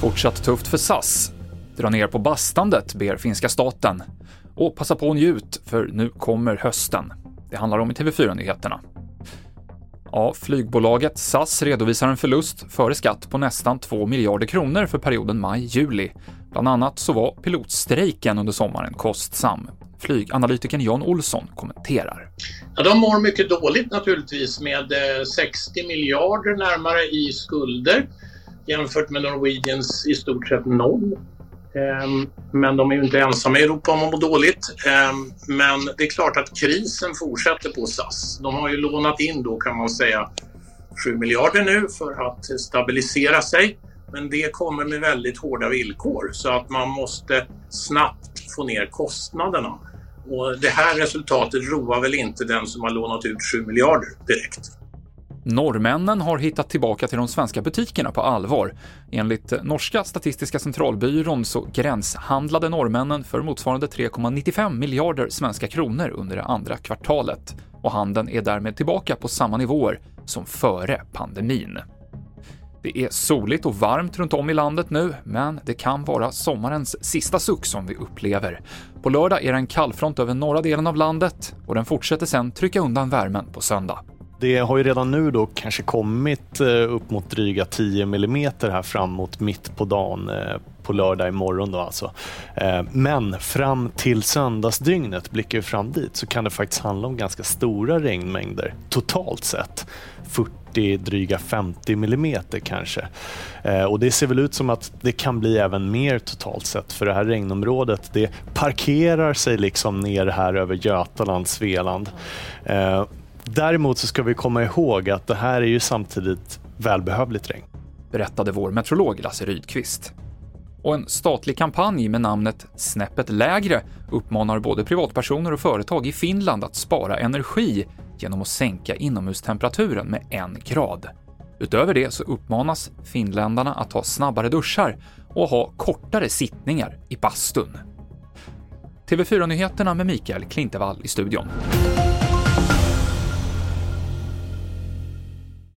Fortsatt tufft för SAS. Dra ner på bastandet, ber finska staten. Och passa på och njut, för nu kommer hösten. Det handlar om i TV4-nyheterna. Ja, flygbolaget SAS redovisar en förlust före skatt på nästan 2 miljarder kronor för perioden maj-juli. Bland annat så var pilotstrejken under sommaren kostsam. Flyganalytikern Jan Olsson kommenterar. Ja, de mår mycket dåligt naturligtvis med eh, 60 miljarder närmare i skulder jämfört med Norwegians i stort sett noll. Ehm, men de är ju inte ensamma i Europa om att må dåligt. Ehm, men det är klart att krisen fortsätter på SAS. De har ju lånat in då kan man säga 7 miljarder nu för att stabilisera sig. Men det kommer med väldigt hårda villkor så att man måste snabbt få ner kostnaderna. Och det här resultatet roar väl inte den som har lånat ut 7 miljarder direkt. Norrmännen har hittat tillbaka till de svenska butikerna på allvar. Enligt norska Statistiska centralbyrån så gränshandlade norrmännen för motsvarande 3,95 miljarder svenska kronor under det andra kvartalet och handeln är därmed tillbaka på samma nivåer som före pandemin. Det är soligt och varmt runt om i landet nu, men det kan vara sommarens sista suck som vi upplever. På lördag är det en kallfront över norra delen av landet och den fortsätter sen trycka undan värmen på söndag. Det har ju redan nu då kanske kommit eh, upp mot dryga 10 mm här framåt mitt på dagen eh, på lördag imorgon då alltså. Eh, men fram till söndagsdygnet, blickar vi fram dit, så kan det faktiskt handla om ganska stora regnmängder totalt sett. 40, dryga 50 millimeter kanske. Och det ser väl ut som att det kan bli även mer totalt sett för det här regnområdet det parkerar sig liksom ner här över Götaland, Svealand. Däremot så ska vi komma ihåg att det här är ju samtidigt välbehövligt regn. Berättade vår meteorolog Lasse Rydqvist. Och en statlig kampanj med namnet Snäppet lägre uppmanar både privatpersoner och företag i Finland att spara energi genom att sänka inomhustemperaturen med en grad. Utöver det så uppmanas finländarna att ta snabbare duschar och ha kortare sittningar i bastun. TV4-nyheterna med Mikael Klintevall i studion.